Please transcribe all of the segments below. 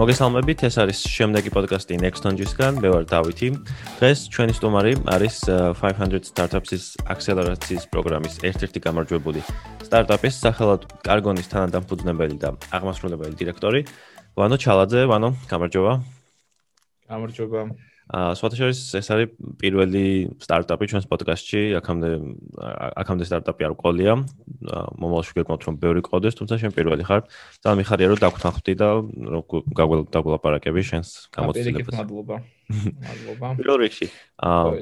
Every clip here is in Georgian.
მოგესალმებით, ეს არის შემდეგი პოდკასტი Nextonjis-გან, მე ვარ დავითი. დღეს ჩვენი სტუმარი არის 500 Startups-ის აქსელერაციის პროგრამის ერთ-ერთი გამარჯვებული სტარტაპის სახელად კარგონის თანადამფუძნებელი და აღმასრულებელი დირექტორი ვანო ჩალაძე. ვანო, გამარჯობა. გამარჯობა. აა სვათაშორის ეს არის პირველი სტარტაპი ჩვენს პოდკასტში, აქამდე აქამდე სტარტაპი არ ყოლია. მომავალში გეკმოთ რომ ბევრი ყოდეს, თუმცა შენ პირველი ხარ. ძალიან მიხარია რომ დაგხვთანხმდი და რომ გაგვალ დაგვალაპარაკები შენს გამოცდილებას. მადლობა. მადლობა. პირველ რიგში აა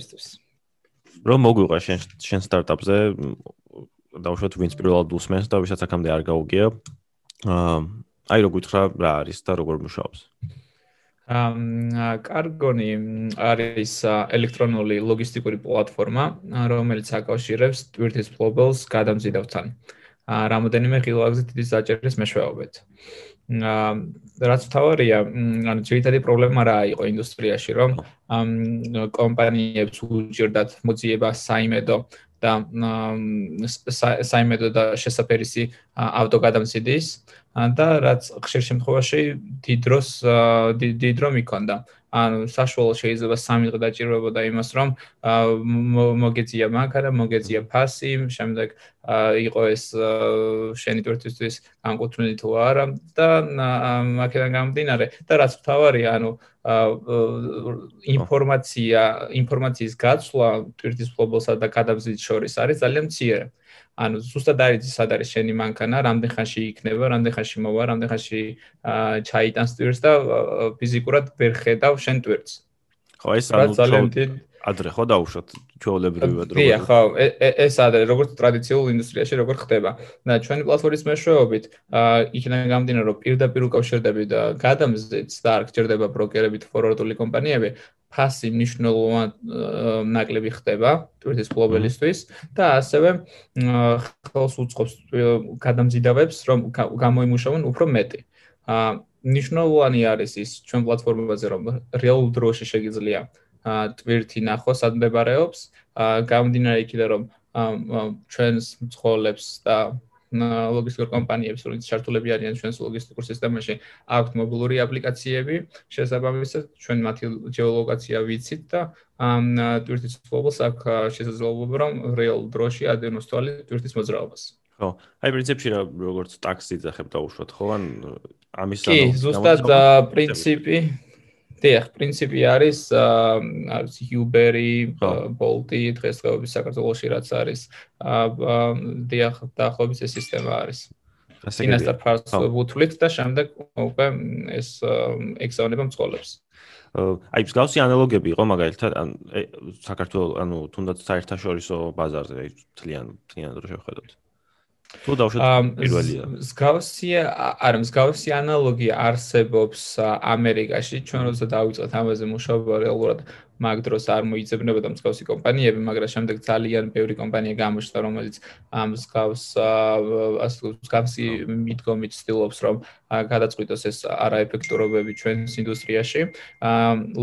რომ მოგვიყვა შენ შენ სტარტაპზე დაუშვათ ვინც პირველად უსმენს და ვისაც აქამდე არ გაუგია. აა აი რო გითხრა რა არის და როგორ მუშაობს. კარგონი არის ელექტრონული ლოგისტიკური პლატფორმა, რომელიც აკავშირებს ტვირთის ფლობელს გადამზიდავთან. რამოდენიმე ხილვაგზით დიდი საჭირის მეშვეობით. რაც თავარია, ანუ ძირითადი პრობლემა რა იყო ინდუსტრიაში, რომ კომპანიებს უჭირდათ მოძიება საიმედო და საიმედო და შესაძერისი ავტოგადამზიდის და რაც ხშირ შემთხვევაში დიდ დროს დიდ დრო მიქონდა. ანუ საშუალო შეიძლება 3 დღე დაჭირვებოდა იმას, რომ მოგეწია მანქანა, მოგეწია ფასი, შემდეგ იყო ეს შენი ტვირთისთვის განკუთვნილი თუ არა და მაქედან გამომდინარე და რაც თავარია, ანუ ინფორმაცია, ინფორმაციის გაცვლა ტვირთის ფლობელსა და გადაბზის შორის არის ძალიან მცირე. ანუ ზუსტად არის სად არის შენი მანქანა, რამდენ ხანში იქნება, რამდენ ხანში მოვა, რამდენ ხანში ჩაიტანს ტვირთს და ფიზიკურად ვერ ხედავ შენ ტვირთს. ხო, ეს ანუ ადრე ხო დაუშვათ? ჩვეულებრივად როგორ დიახ ხო ეს ადრე როგორც ტრადიციულ ინდუსტრიაში როგორ ხდება? და ჩვენი პლატფორმის მეშვეობით იქიდან გამდინარე რომ პირდაპირ უკავშირდები და გადამზდით და არ გჭირდება ბროკერები თუ ფორვარდული კომპანიები ფასი მნიშვნელოვან ნაკლები ხდება ტვირთის ფლობელისთვის და ასევე ხელს უწყობს გადამზიდავებს რომ გამოიმუშავონ უფრო მეტი. ა ნიშნულოვანი არის ის ჩვენ პლატფორმაზე რომ რეალურ დროში შეგიძლია ტვირთი ნახო სად მდებარეობს. გამდინარე იქიდან რომ ჩვენს მწოლებს და ლოგისტიკურ კომპანიებს რომელიც ჩართულები არიან ჩვენს ლოგისტიკურ სისტემაში აქვთ მობილური აპლიკაციები. შესაბამისად ჩვენ მათი გეოლოკაცია ვიცით და ტვირთის ფლობელს აქვს შესაძლებლობა რომ რეალ დროში ადენოს თვალი ტვირთის მოძრაობას. ხო. აი პრინციპში რა როგორც ტაქსი ძახებ დაუშვათ ხო? ან ამის ანუ კი ზუსტად პრინციპი დიახ, პრინციპი არის არის Uber-ი, Bolt-ი დღესდღეობის საქართველოში რაც არის. დიახ, დაახლოებით ეს სისტემა არის. ინასტარ ფარს ვუთვლით და შემდეგ უკვე ეს ექსაუნება მწოლებს. აი, მსგავსი ანალოგები იყო მაგალითად ან საქართველოს ანუ თუნდაც საერთაშორისო ბაზარზე, აი, თლიან თლიან დრო შევხედოთ. თუ დავშოთ პირველია. მსგავსი არა მსგავსი ანალოგი არსებობს ამერიკაში. ჩვენ როცა დავიწყეთ ამაზე მუშაობა რეალურად მაგ დროს არ მოიძებნებოდა მსგავსი კომპანიები, მაგრამ შემდეგ ძალიან ბევრი კომპანია გამოჩნდა, რომელიც ამ მსგავს ასე მსგავსი მიდგომით ცდილობს, რომ გადაწყვიტოს ეს არაეფექტურობები ჩვენს ინდუსტრიაში,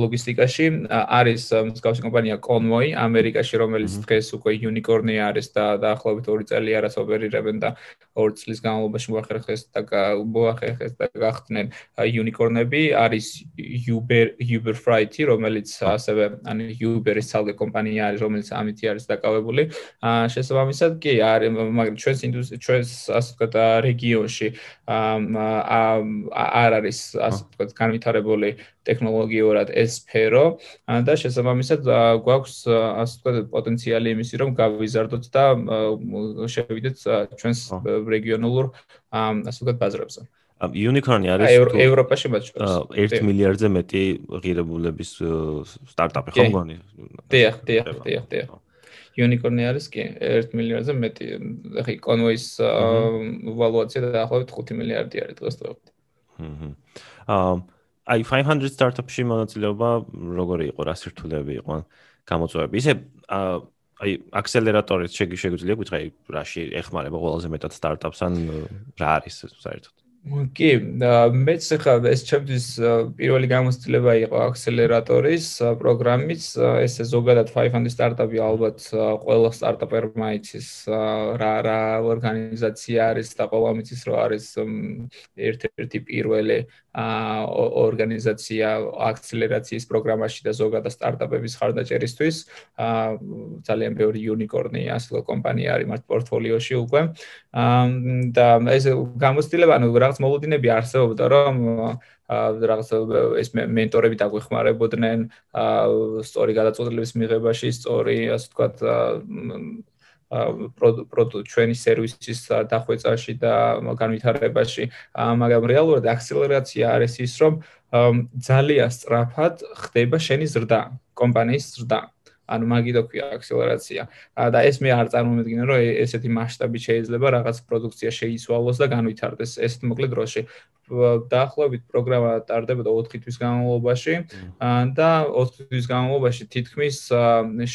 ლოგისტიკაში. არის მსგავსი კომპანია Convoy ამერიკაში, რომელიც დღეს უკვე unicorn-ი არის და დაახლოებით 2 წელი არას ოპერირებენ და 2 წლის განმავლობაში მოახერხეს და მოახერხეს და გახდნენ unicorn-ები. არის Uber Uber Freight, რომელიც ასევე ან Uber-ის ცალკე კომპანია არის, რომელიც ამითი არის დაკავებული. აა შესაბამისად კი არის, მაგრამ ჩვენს ჩვენს ასე ვთქვათ რეგიონში აა არ არის ასე ვთქვათ განვითარებული ტექნოლოგიურად ეს სფერო და შესაბამისად გვაქვს ასე ვთქვათ პოტენციალი იმისი, რომ გავიზარდოთ და შევიდეთ ჩვენს რეგიონულ ასე ვთქვათ ბაზრებზე. Unicorn-ი არის ევროპაში მაჩვენებს 1 მილიარდზე მეტი ღირებულების სტარტაპი ხო მგონი? დიახ, დიახ, დიახ, დიახ. unicorn-ი არის კი 1 მილიარდზე მეტი. ახლა Convoy-ის ვალუაცია დაახლოებით 5 მილიარდი არის დღესდღეობით. ჰმმ. აა აი 500 სტარტაპში მონაწილეობა როგორი იყო, რა სირთულეები იყო გამოწვევები? ისე აი აქსელერატორით შეგვიძლია გითხრა რაში ეხმარება ყველაზე მეტად სტარტაპს ან რა არის საერთოდ? კი, მეც ხა ეს ჩემთვის პირველი გამოცდილება იყო აქსელერატორის პროგრამის, ესე ზოგადად 500 სტარტაპი ალბათ ყველა სტარტაპერმა იცის რა რა ორგანიზაცია არის და ყველა მიცის რომ არის ერთ-ერთი პირველი ორგანიზაცია აქსელერაციის პროგრამაში და ზოგადად სტარტაპების ხარდაჭერისთვის. ძალიან ბევრი იუნიკორნი ასლო კომპანია არის მათ პორტფოლიოში უკვე. და ეს გამოცდილება, ანუ რაღაც მოლოდინები არსებობდა, რომ რაღაც ეს მენტორები დაგვეხმარებოდნენ სწორი გადაწყვეტილების მიღებაში, სწორი, ასე ვთქვათ, პროდუქტ ჩვენი სერვისის დახვეწაში და განვითარებაში, მაგრამ რეალურად აქსელერაცია არის ის, რომ ძალიან სწრაფად ხდება შენი ზრდა, კომპანიის ზრდა. ანუ მაგითო ქვია აქსელერაცია. და ეს მე არ წარმოვიდგინე, რომ ესეთი მასშტაბი შეიძლება რაღაც პროდუქცია შეიცვალოს და განვითარდეს ესეთ მოკლე დროში. დაახლოებით პროგრამა ტარდებოდა 4 თვის განმავლობაში და 4 თვის განმავლობაში თითქმის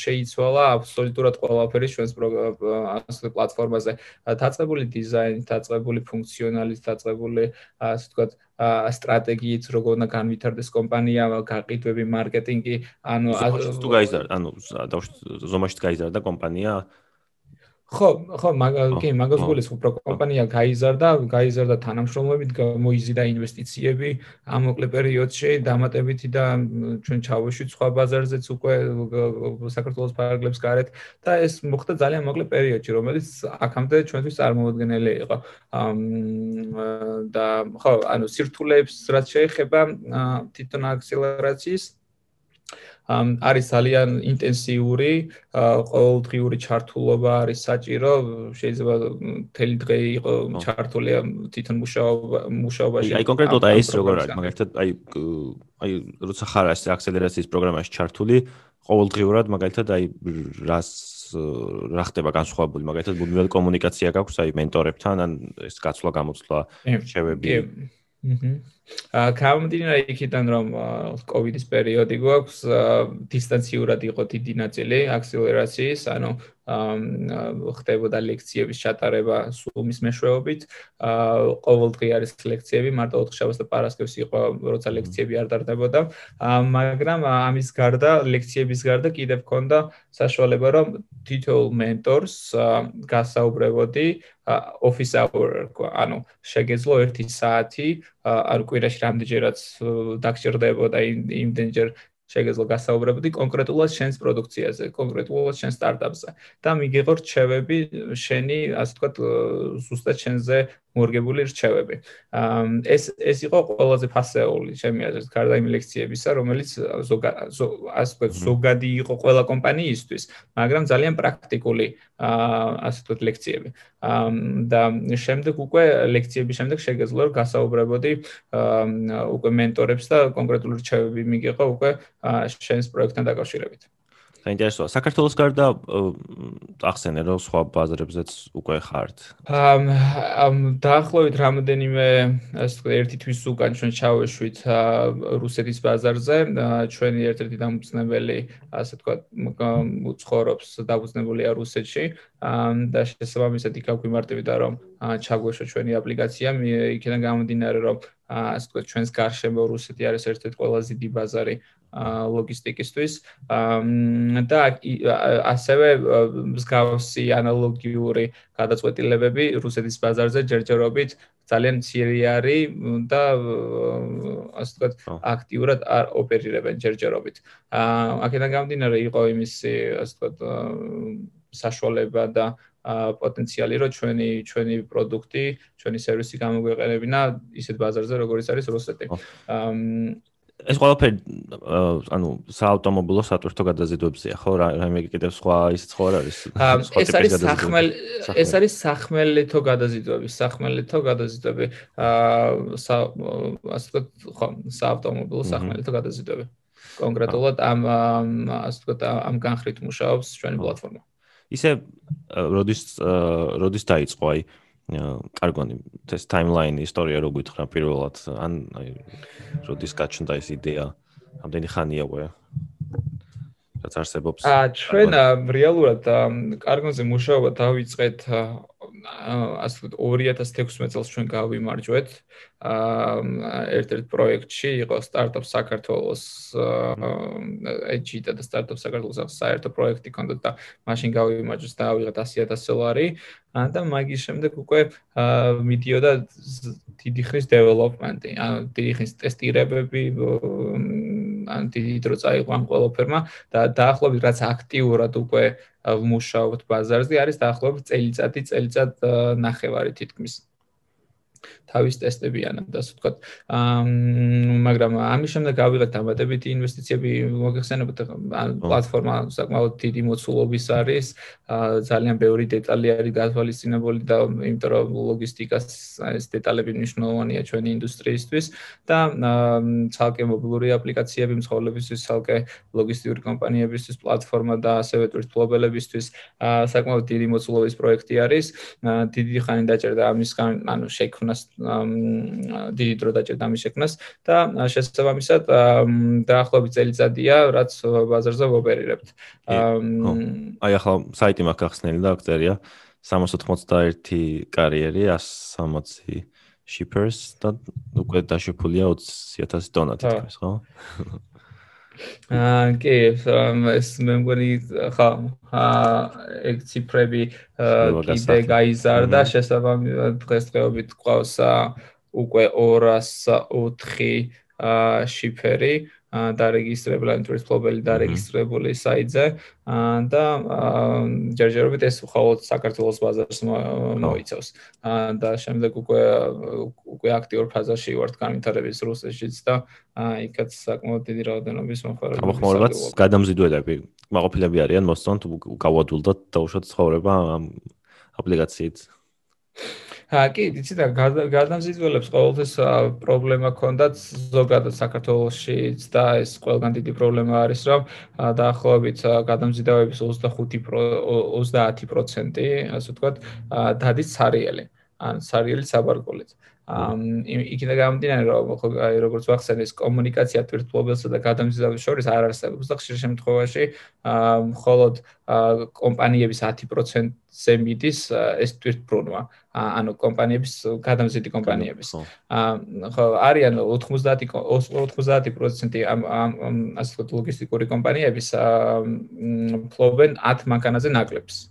შეიცვალა აბსოლუტურად ყველაფერი ჩვენს ასე პლატფორმაზე. დაწყებული დიზაინი, დაწყებული ფუნქციონალით, დაწყებული ასე ვთქვათ სტრატეგიით, როგორ უნდა განვითარდეს კომპანია, გაყიდვები, მარკეტინგი, ანუ თუ გაიზარდა, ანუ ზომაშიც გაიზარდა კომპანია, ხო, ხო, მაგ კი, მაგას გულისხმობ, რომ კომპანია გაიზარდა, გაიზარდა თანამშრომლობით, მოიზიდა ინვესტიციები ამ მოკლე პერიოდში, დამატებითი და ჩვენ ჩავეშვით სხვა ბაზარზეც უკვე საქართველოს ფარგლებს გარეთ და ეს მოხდა ძალიან მოკლე პერიოდში, რომელიც აქამდე ჩვენთვის წარმოუდგენელი იყო. და ხო, ანუ სირთულეებს რაც შეეხება თვითონ აქსელერაციის არის ძალიან ინტენსიური, ყოველდღიური ჩართულობა არის საჭირო, შეიძლება მთელი დღე იყო ჩართული თვითონ მუშაობა მუშაობაში. აი კონკრეტულად აი ეს როგორ არის, მაგალითად აი აი როცა ხარ ეს აქსელერაციის პროგრამაში ჩართული, ყოველდღიურად მაგალითად აი რას რა ხდება განსხვავებული, მაგალითად მუდმივად კომუნიკაცია გაქვს აი მენტორებთან, ან ეს გაცვლა გამოცვლა რჩევები. კი. აჰა. აა გამომდინარე იქიდან რომ კოვიდის პერიოდი გვაქვს, დისტანციურად იყო დიდი ნაწილი აქსელერაციის, ანუ ხდებოდა ლექციების ჩატარება სუმის მეშვეობით. აა ყოველდღე არის ლექციები, მარტო ოთხშაბათს და პარასკევს იყო, როცა ლექციები არ დარდებოდა. მაგრამ ამის გარდა, ლექციების გარდა კიდევ ქონდა საშუალება, რომ თითოეულ მენტორს გასაუბრებოდი office hour, ანუ შეგეძლო 1 საათი, ანუ კვირაში რამდენჯერაც დაგჭირდებოდა იმდენჯერ შეგეძლო გასაუბრებოდი კონკრეტულად შენს პროდუქციაზე, კონკრეტულად შენ სტარტაპზე და მიგიღო რჩევები შენი, ასე ვთქვათ, ზუსტად შენზე მორგებული რჩევები. ეს ეს იყო ყველაზე ფასეული ჩემი აზრით, გარდა იმ ლექციებისა, რომელიც ზოგადად ასე ვთქვათ, ზოგადი იყო ყველა კომპანიისთვის, მაგრამ ძალიან პრაქტიკული ასე ვთქვათ ლექციები. და შემდეგ უკვე ლექციების შემდეგ შეგეძლო გასაუბრებოდი უკვე მენტორებს და კონკრეტული რჩევები მიგიღო უკვე შენს პროექტთან დაკავშირებით. საინტერესოა. საქართველოს გარდა ახსენე რომ სხვა ბაზრებზეც უკვე ხართ. ამ დაახლოებით რამოდენიმე ასე ვთქვათ ერთი თვის უკან ჩვენ ჩავეშვით რუსეთის ბაზარზე. ჩვენი ერთ-ერთი დამფუძნებელი ასე ვთქვათ უცხორობს დაფუძნებულია რუსეთში. და შესაბამისად იქ აგვიმარტივდა რომ ჩაგვეშვა ჩვენი აპლიკაცია. იქიდან გამომდინარე რომ ასე ვთქვათ ჩვენს გარშემო რუსეთი არის ერთ-ერთი ყველაზე დიდი ბაზარი ლოგისტიკისთვის და ასევე მსგავსი ანალოგიური გადაწყვეტილებები რუსეთის ბაზარზე ჯერჯერობით ძალიან მცირე არის და ასე ვთქვათ აქტიურად არ ოპერირებენ ჯერჯერობით. აა აქედან გამომდინარე იყო იმის ასე ვთქვათ საშუალება და პოტენციალი რომ ჩვენი ჩვენი პროდუქტი, ჩვენი სერვისი გამოგვეყენებინა ისეთ ბაზარზე როგორც არის რუსეთი. ეს ყველაფერი ანუ საავტომობილო სატვირთო გადაზიდვებზეა ხო? რაიმე კიდევ სხვა ის სხვა არის? ეს არის სახმელი. ეს არის სახმელეთო გადაზიდვები სახმელეთო გადაზიდვები აა ასე ვთქვათ ხო საავტომობილო სახმელეთო გადაზიდვები. კონკრეტულად ამ ასე ვთქვათ ამ განხრით მუშაობს ჩვენი პლატფორმა. ისე როდის როდის დაიწყო აი კარგონი ეს ტაიმლაინი ისტორია რო გითხრა პირველად ან აი როდის გაჩნდა ეს იდეა ამდენი ხანია უკვე რაც არსებობს. აა ჩვენ რეალურად კარგონზე მუშაობა დავიწყეთ ასე ვთქვათ 2016 წელს ჩვენ გავიმარჯვეთ. აა ერთ-ერთ პროექტში იყო სტარტაპ საქართველოს ეჯიტა და სტარტაპ საქართველოს საერთო პროექტი კონდა და მაშინ გავიმარჯვეთ და ავიღეთ 100000 დოლარი და მაგის შემდეგ უკვე მიდიოდა დიდი ხნის დეველოპმენტი ანუ დიდი ხნის ტესტირებები ან დიდი დრო წაიღო ამ ყველაფერმა და დაახლოებით რაც აქტიურად უკვე ვმუშაობთ ბაზარზე არის დაახლოებით წელიწადი წელიწად ნახევარი თითქმის თავის ტესტებიან და ასე ვთქვათ. აა მაგრამ ამის შემდეგ გავიღეთ დამატებითი ინვესტიციები მოგეხსენებათ პლატფორმა საკმაოდ დიდი მოცულობის არის. ძალიან ბევრი დეტალი არის გათვალისწინებული და იმიტომ რომ ლოგისტიკას ეს დეტალები მნიშვნელოვანია ჩვენი ინდუსტრიისთვის და ცალკე მობილური აპლიკაციები მსხოვლებისთვის, ცალკე ლოგისტიკური კომპანიებისთვის პლატფორმა და ასევე თვითმფლობელებისთვის საკმაოდ დიდი მოცულობის პროექტი არის. დიდი ხანი დაჭერდა ამისგან, ანუ შექმნა შექმნას დიდი დრო დაჭერდა ამის შექმნას და შესაბამისად დაახლოებით წელიწადია რაც ბაზარზე ვოპერირებთ. აი ახლა საიტი მაქვს ახსნილი და აქ წერია 681 კარიერი 160 shippers და უკვე დაშიფულია 20000 დონა თითქოს ხო? აა კი ეს მე მგონი ხა ეგ ციფრები კიდე გაიზარდა შესაბამისად დღესდღეობით ყავს უკვე 204 შიფერი დარეგისტრებული ინტერნეტ ფლობელი დარეგისტრებული საიტზე. და ჯერჯერობით ეს მხოლოდ საქართველოს ბაზარს მოიცავს. და შემდეგ უკვე უკვე აქტიურ ფაზაში ვართ განვითარების რუსეთშიც და იქაც საკმაოდ დიდი რაოდენობის მოხარება. მოხმარებაც გადამზიდვედები მაყოფილები არიან მოსწონთ გავადულდათ დაუშვათ ცხოვრება ამ აპლიკაციით. აა კი, იცი და გადამზიდველებს ყოველთვის პრობლემა ქონდათ ზოგადად საქართველოსშიც და ეს ყველგან დიდი პრობლემა არის, რომ დაახლოებით გადამზიდავების 25 30%, ასე ვთქვათ, დადის ცარიელი. ან ცარიელი საბარგულით. ამ იქიდან გამომდინარე რომ როგორც ვახსენე ეს კომუნიკაცია თვითმფლობელსა და გადამზიდავის შორის არ არსებობს და ხშირ შემთხვევაში მხოლოდ კომპანიების 10%-ზე მიდის ეს თვითმფრინვა ანუ კომპანიების გადამზიდი კომპანიების. ხო. არიან 90 90% ამ ასე ვთქვათ ლოგისტიკური კომპანიების ფლობენ 10 მანქანაზე ნაკლებს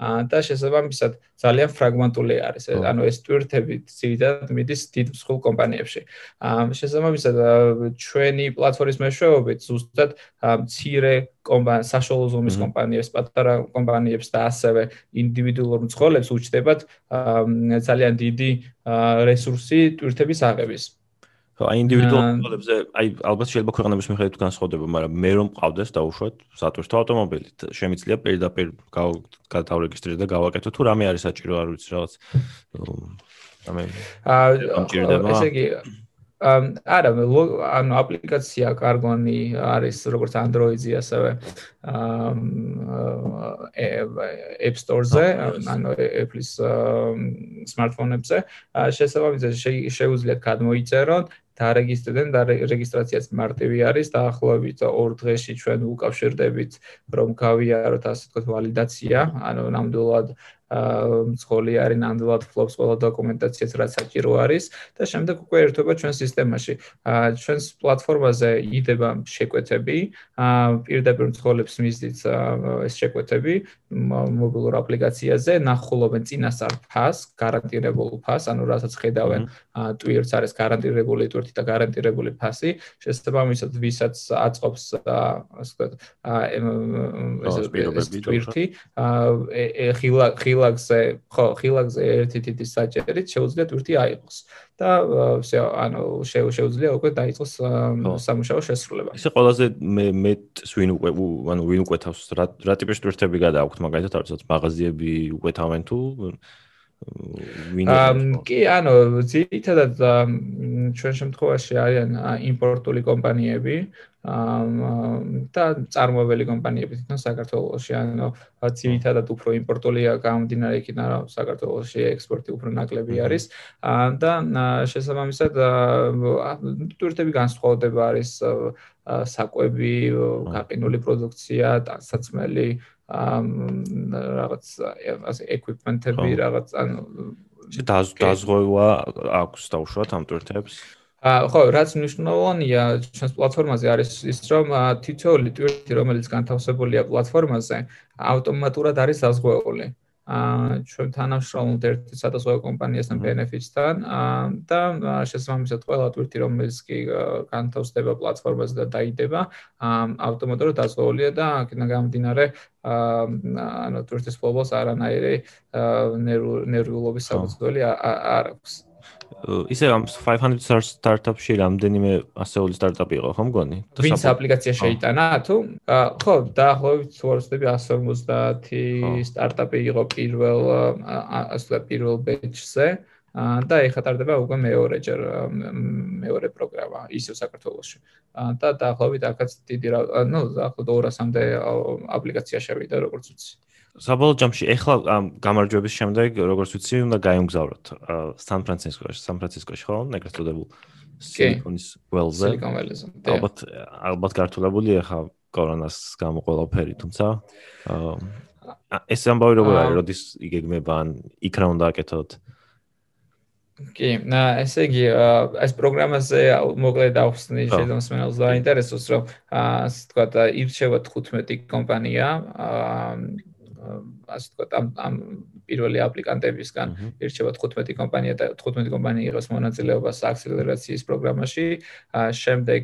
და შესაბამისად ძალიან ფრაგმენტული არის. ანუ ეს ტვირთები ძირითადად მიდის დიდ მსხვილ კომპანიებში. შესაბამისად ჩვენი პლატფორმის მეშვეობით ზუსტად მცირე კომპანია, საშუალო ზომის კომპანიებს, პატარა კომპანიებს და ასევე ინდივიდუალურ მსხვილებს უჩნდებათ ძალიან დიდი რესურსი ტვირთების აღების. ხო, აი ინდივიდუალურ პრობლემებზე, აი ალბათ შეიძლება ქვეყნების მიხედვით განსხვავდება, მაგრამ მე რომ მყავდეს დაუშვათ სატვირთო ავტომობილი, შემიძლია პირდაპირ გადავრეგისტრირდე და გავაკეთო თუ რამე არის საჭირო, არ ვიცი რაღაც. ამე აა ესე იგი არა ანუ აპლიკაცია კარგონი არის როგორც Android-ზე ასევე App Store-ზე ანუ Apple-ის smartphone-ებზე შესაძლებელია შეუძლიათ გადმოიწეროთ დარეგისტრირდნენ და რეგისტრაციაც მარტივი არის დაახლოებით 2 დღეში ჩვენ უკავშირდებით რომ გავიაროთ ასე ვთქვათ ვალიდაცია ანუ ნამდვილად მსხოლი არის ნამდვილად ფლობს ყველა დოკუმენტაციაც რაც საჭირო არის და შემდეგ უკვე ერთობა ჩვენ სისტემაში. ჩვენს პლატფორმაზე იდება შეკვეთები, პირდაპირ მსხოლებს მისდით ეს შეკვეთები მობილურ აპლიკაციაზე, ნახულობენ წინასწარ ფას, გარანტირებულ ფას, ანუ რასაც ხედავენ ტვირთს არის გარანტირებული ტვირთი და გარანტირებული ფასი, შესაბამისად ვისაც აწყობს ასე ვთქვათ ეს ტვირთი, ხილა ხილაგზე, ხო, ხილაგზე ერთი თითი საჭერით შეუძლია თურთი აიღოს და ვსე ანუ შეუძლია უკვე დაიწყოს სამუშაო შესრულება. ისე ყველაზე მე მე ვინ უკვე ანუ ვინ უკვე თავს რა რა ტიპის თურთები გადააქვთ მაგალითად არცოთ მაღაზიები უკვე თავენ თუ ვინ კი ანუ ძირითადად ჩვენ შემთხვევაში არიან იმპორტული კომპანიები და წარმოებელი კომპანიები თვითონ საქართველოში ანუ ძირითადად უფრო იმპორტულია გამომდინარე იქიდან რომ საქართველოში ექსპორტი უფრო ნაკლები არის. და შესაბამისად ტურისტები განსხვავდება არის საკვები, გაყინული პროდუქცია, დასაცმელი რაღაც ეკვიპმენტები, რაღაც ანუ დაზღვევა აქვს დაუშვათ ამ აა ხო, რაც მნიშვნელოვანია ჩვენს პლატფორმაზე არის ის, რომ თითოეული ტვირთი, რომელიც განთავსებულია პლატფორმაზე, ავტომატურად არის დაზღვეული. აა ჩვენ თანამშრომლობთ ერთ სადაზღვევო კომპანიასთან Benefits-თან და შესაბამისად ყველა ტვირთი, რომელიც კი განთავსდება პლატფორმაზე და დაიდება, ავტომატურად დაზღვეულია და აქედან გამომდინარე აა ანუ ტვირთის ფლობას არანაირი ნერვიულობის საფუძველი არ აქვს. ისე ამ 500 სტარტაპში რამდენიმე ასეული სტარტაპი იყო, ხო მგონი? ვინც აპლიკაცია შეიტანა თუ? ხო, დაახლოებით 250 სტარტაპი იყო პირველ ასე პირველ ბეჩზე. და ეხა ტარდება უკვე მეორე ჯერ მეორე პროგრამა ისევ საქართველოში. და დაახლოებით აქაც დიდი ну, დაახლოებით 200-მდე აპლიკაცია შევიდა, როგორც ვიცი. საბოლოო ჯამში ეხლა ამ გამარჯვების შემდეგ როგორც ვიცი უნდა გაიუმგზავროთ სან ფრანცისკოში სან ფრანცისკოში ხო? ეგრეთ წოდებულ სილიკონის ველზე. ალბათ ალბათ გართულებული ეხლა კორონას გამო ყველაფერი თუმცა ეს ამბავი როგორ არის? როდის იგეგმება ან იქ რა უნდა აკეთოთ? კი, ესე იგი, ეს პროგრამაზე მოკლედ ახსნი შეძმენელს და ინტერესოს რომ ასე თქვა ირჩევა 15 კომპანია, აა ასე ვთქვათ ამ ამ პირველი აპლიკანტებისგან ირჩევა 15 კომპანია და 15 კომპანია იყოს მონაწილეობას აქსელერაციის პროგრამაში. შემდეგ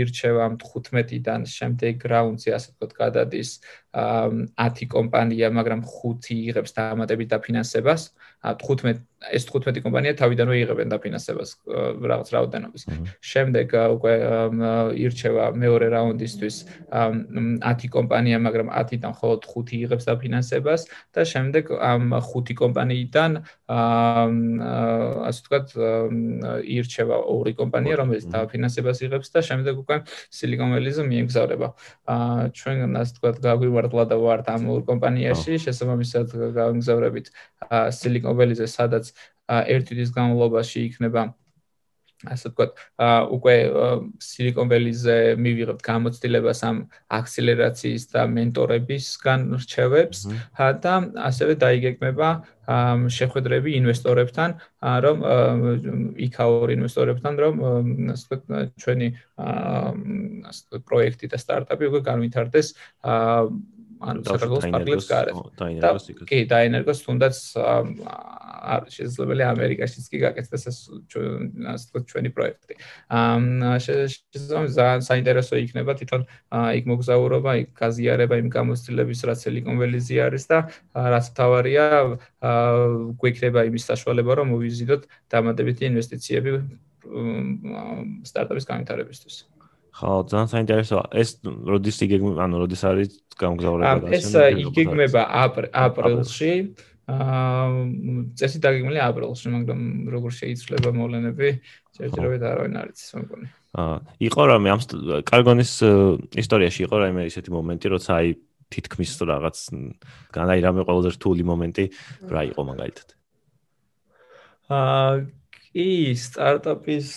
ირჩევა ამ 15-დან შემდეგ რაუნდზე ასე ვთქვათ გადადის 10 კომპანია, მაგრამ 5 იღებს დამატებით დაფინანსებას. 15 ეს 15 კომპანია თავიდანვე იღებენ დაფინანსებას რაღაც რაოდენობის. შემდეგ უკვე ირჩევა მეორე რაუნდისთვის 10 კომპანია, მაგრამ 10-დან მხოლოდ 5 იღებს დაფინანსებას და შემდეგ ამ 5 კომპანიიდან ასე ვთქვათ ირჩევა ორი კომპანია, რომელიც დაფინანსებას იღებს და შემდეგ უკვე Silicon Valley-ზე მიემგზავრება. აა ჩვენ ასე ვთქვათ გაგვივარდლა და ვართ ამ ორ კომპანიაში, შესაბამისად გავიმგზავრებით Silicon Valley-ზე, სადაც ერთი თვის განმავლობაში იქნება ასე ვთქვათ, უკვე Silicon Valley-ზე მივიღებთ გამოცდილებას ამ აქსელერაციის და მენტორებისგან რჩევებს და ასევე დაიგეგმება შეხვედრები ინვესტორებთან, რომ იქაურ ინვესტორებთან, რომ ასე ვთქვათ, ჩვენი ასე ვთქვათ, პროექტი და სტარტაპი უკვე განვითარდეს ანუ საქართველოს პარკლებს გარეთ. კი, დაენერგოს თუნდაც არ შესაძლებელი ამერიკაშიც კი გაკეთდეს ეს ასე თქო ჩვენი პროექტი. აა შესაძლოა ძალიან საინტერესო იქნება თვითონ იქ მოგზაურობა, იქ გაზიარება იმ გამოცდილების რაც Silicon Valley-ზე არის და რაც თავარია გვექნება იმის საშუალება რომ მოვიზიდოთ დამატებითი ინვესტიციები სტარტაპის განვითარებისთვის. ხო, ძალიან საინტერესოა. ეს როდის იგეგმება, ანუ როდის არის გამგზავრება და ეს იგეგმება აპრილში. აა წესი დაგეგმილი აპრილში, მაგრამ როგორ შეიძლება მოვლენები, შეიძლება არავინ არ იცის, მეგონი. აა იყო რამე ამ კარგონის ისტორიაში იყო რამე ისეთი მომენტი, როცა აი თითქმის რაღაც განაი რამე ყველაზე რთული მომენტი რა იყო მაგალითად. აა კი, სტარტაპის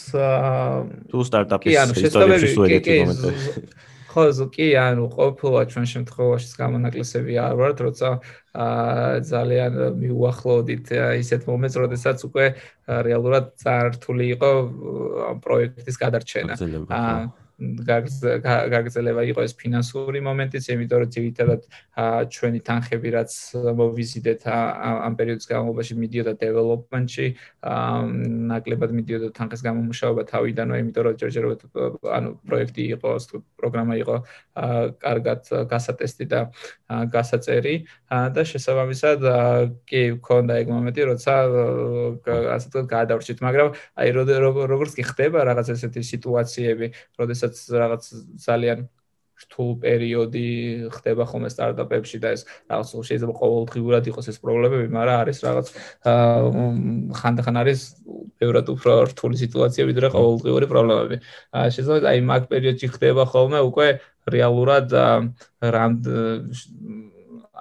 თუ სტარტაპის ისტორიაში სულეთი მომენტი. ხო, კი, ანუ ყოფილა ჩვენ შემთხვევაში გამონაკლისები არ ვართ, როცა აა ძალიან მიუახლოვდით ისეთ მომენტს, როდესაც უკვე რეალურად წართული იყო პროექტის გადარჩენა. აა გაგზელება იყო ეს ფინანსური მომენტიც, იმიტომ რომ ძირითადად ჩვენი თანხები რაც მოვიზიდეთ ამ პერიოდის განმავლობაში მიდიოდა დეველოპმენტში, ნაკლებად მიდიოდა თანხის გამომუშავება თავიდანვე, იმიტომ რომ ჯერჯერობით ანუ პროექტი იყო, პროგრამა იყო კარგად გასატესტი და გასაწერი. და შესაბამისად კი მქონდა ეგ მომენტი, როცა ასე თქვა გადავრჩით, მაგრამ აი როგორც კი ხდება რაღაც ესეთი სიტუაციები, როდესაც რაღაც ძალიან რთულ პერიოდი ხდება ხოლმე სტარტაპებში და ეს რაღაც შეიძლება ყოველდღიურად იყოს ეს პრობლემები, მაგრამ არის რაღაც ხანდახან არის ბევრად უფრო რთული სიტუაცია ვიდრე ყოველდღიური პრობლემები. შეიძლება აი მაგ პერიოდში ხდება ხოლმე უკვე რეალურად რამ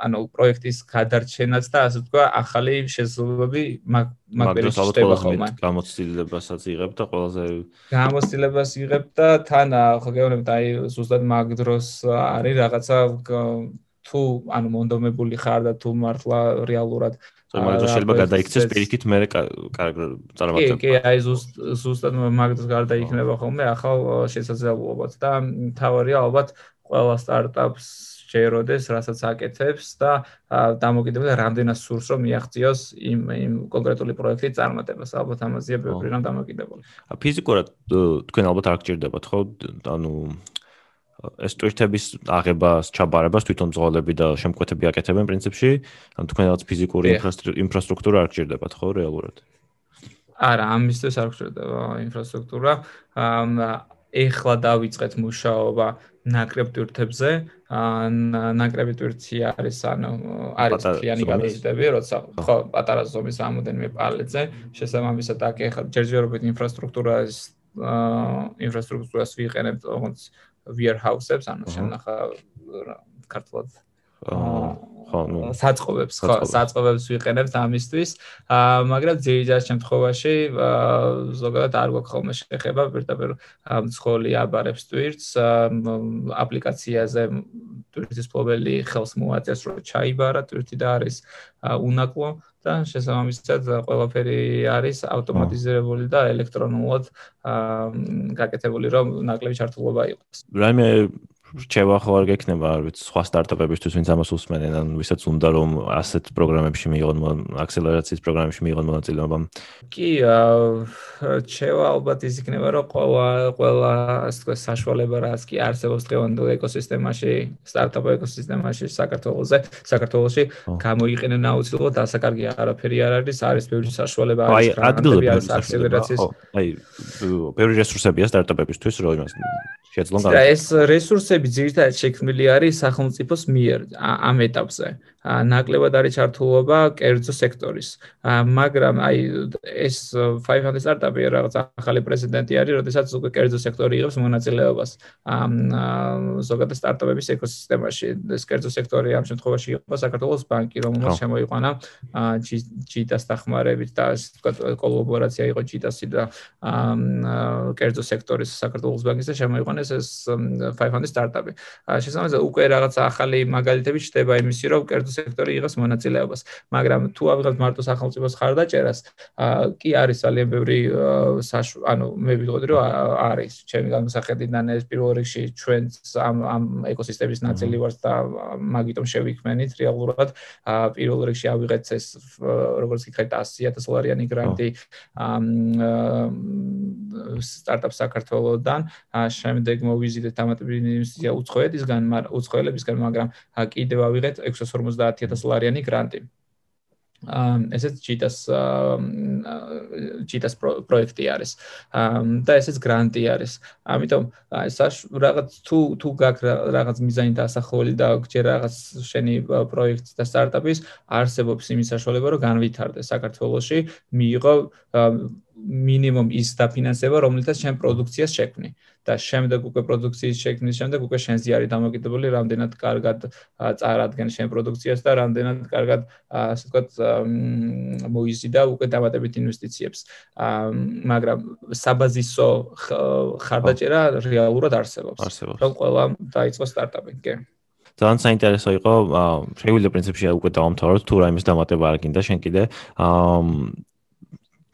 ანუ პროექტის გადარჩენაც და ასე ვთქვა, ახალი შესაძლებლობები მაგ მაგ პერიოდში ხდება ხოლმე. გამოცდილებასაც იღებ და ყველაზე გამოცდილებას იღებ და თან ხო გეუბნებით აი ზუსტად მაგ დროს არის რაღაცა თუ ანუ მონდომებული ხარ და თუ მართლა რეალურად მაგრამ შეიძლება გადაიქცეს პირიქით მე წარმატება. კი, კი, აი ზუსტ ზუსტად მაგ დროს გადაიქნება ხოლმე ახალ შესაძლებლობად და თავარია ალბათ ყველა სტარტაპს შეეროდეს, რასაც აკეთებს და დამოკიდებულება რამდენად სურს რომ მიაღწიოს იმ იმ კონკრეტული პროექტის წარმატებას. ალბათ ამაზეა ბევრი რამ დამოკიდებული. ფიზიკურად თქვენ ალბათ არ გჭირდებათ ხო? ანუ ეს ტვირთების აღებას, ჩაბარებას თვითონ ზღოლები და შემკვეთები აკეთებენ პრინციპში, ანუ თქვენ რაღაც ფიზიკური ინფრასტრუქტურა არ გჭირდებათ ხო რეალურად? არა, ამისთვის არ გჭირდება ინფრასტრუქტურა. ეხლა დავიწყეთ მუშაობა ნაკრებ ტვირთებზე. ნაკრები ტვირთი არის ანუ არის ფიანი გადაზიდები, როცა ხო პატარა ზომის რამოდენიმე პალეტზე. შესაბამისად აქ ეხლა ჯერჯერობით ინფრასტრუქტურას ინფრასტრუქტურას ვიყენებთ, როგორც warehouse-ებს, ანუ შენახა ქართულად ხო, ნუ საწყობებს, ხო, საწყობებს ვიყენებთ ამისთვის. აა, მაგრამ ძირითადად შემთხვევაში ზოგადად არ გვაქვს ხოლმე შეხება პირდაპირ მსხოლი აბარებს ტვირთს, აპლიკაციაზე ტვირთის ფლობელი ხელს მოაწეს რომ ჩაიბარა ტვირთი და არის უნაკლო და შესაბამისად ყველაფერი არის ავტომატიზირებული და ელექტრონულად გაკეთებული რომ ნაკლები ჩართულობა იყოს. რაიმე რჩევა ხო არ გექნება, არ ვიცი, სხვა სტარტაპებისთვის, ვინც ამას უსმენენ, ან ვისაც უნდა რომ ასეთ პროგრამებში მიიღონ, აქსელერაციის პროგრამებში მიიღონ მონაწილეობა. კი, რჩევა ალბათ ის იქნება, რომ ყველა ყველა ასე თქვა საშუალება რაც კი არსებობს დღევანდელ ეკოსისტემაში, სტარტაპ ეკოსისტემაში საქართველოსზე, საქართველოსში გამოიყენენ აუცილებლად ასაკარგი არაფერი არ არის, არის ბევრი საშუალება არის გრანტები, არის აქსელერაციის. აი, ბევრი რესურსებია სტარტაპებისთვის, რომ იმას შეძლონ და ეს რესურსები ძირითადად შექმნილი არის სახელმწიფოს მიერ ამ ეტაპზე. ნაკლებად არის ჩართულობა კერძო სექტორის. მაგრამ აი ეს 500 სტარტაპი რაღაც ახალი პრეზიდენტი არის, როდესაც უკვე კერძო სექტორი იღებს მონაწილეობას ამ ზოგადად სტარტაპების ეკოსისტემაში. ეს კერძო სექტორი ამ შემთხვევაში იყო საქართველოს ბანკი, რომელსაც შემოიყვანა ჯიტას დახმარებით და ასე ვთქვათ კოლაბორაცია იყო ჯიტასი და კერძო სექტორის საქართველოს ბანკის და შემოიყვანა ეს 500 სტარტაპი. შესაძლოა უკვე რაღაც ახალი მაგალითები ჩდება იმისი, რომ კერძო სექტორი იღებს მონაწილეობას, მაგრამ თუ ავიღებთ მარტო სახელმწიფოს ხარდაჭერას, კი არის ძალიან ბევრი ანუ მე ვიტყოდი რომ არის ჩემი განსახედიდან ეს პირველ რიგში ჩვენც ამ ამ ეკოსისტემის ნაწილი ვართ და მაგიტომ შევიქმნით რეალურად პირველ რიგში ავიღეთ ეს როგორც გითხარით 100000 დოლარიანი გრანტი სტარტაპ საქართველოსდან შემდეგ მოვიზიდეთ ამატებინსია უცხოეთისგან, მაგრამ უცხოელებისგან, მაგრამ კიდევ ავიღეთ 650000 დოლარიანი გრანტი. აა ესეც ჩიტას ჩიტას პროექტი არის. აა და ესეც გრანტი არის. ამიტომ საშ რაღაც თუ თუ გაკ რაღაც მიზანი დასახული და გჯერ რაღაც შენი პროექტი და სტარტაპის არსებობს იმის საშუალება რომ განვითარდეს საქართველოში, მიიღო მინიმუმ ის დაფინანსება, რომელთაც შენ პროდუქციას შექმნი და შემდეგ უკვე პროდუქციის შექმნის შემდეგ უკვე შენზე არის დამოკიდებული, რამდენად კარგად წარადგენ შენ პროდუქციას და რამდენად კარგად ასე ვთქვათ მოიზიდა უკვე დამატებით ინვესტიციებს. მაგრამ საბაზისო ხარდაჭერა რეალურად არსებობს. რომ ყველა დაიწყო სტარტაპი, კი. ძალიან საინტერესო იყო, შეგვიძლია პრინციპში უკვე დავამთავროთ თუ რაიმეს დამატება არ გინდა შენ კიდე. აა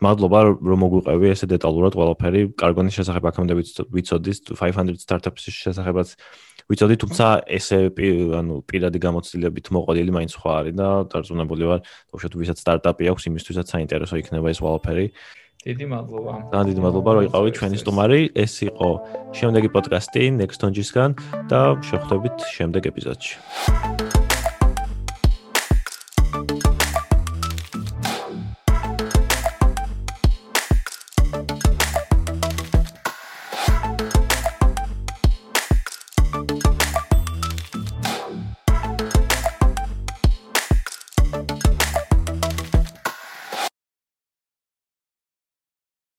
მადლობა რომ მოგვიყევი ესე დეტალურად ყველაფერი კარგონის შესახებ აქამდე ვიცოდი 500 startups-ის შესახებაც ვიცოდი თუმცა ესე ანუ პირადი გამოცდილებით მოყოლილი მაინც სხვა არის და დარწმუნებული ვარ თუმცა თუ ვისაც სტარტაპი აქვს იმისთვისაც საინტერესო იქნება ეს ყველაფერი დიდი მადლობა. ძალიან დიდი მადლობა რომ იყავი ჩვენი სტუმარი. ეს იყო შემდეგი პოდკასტი Next Tonjiskan და შევხვდებით შემდეგ ეპიზოდში.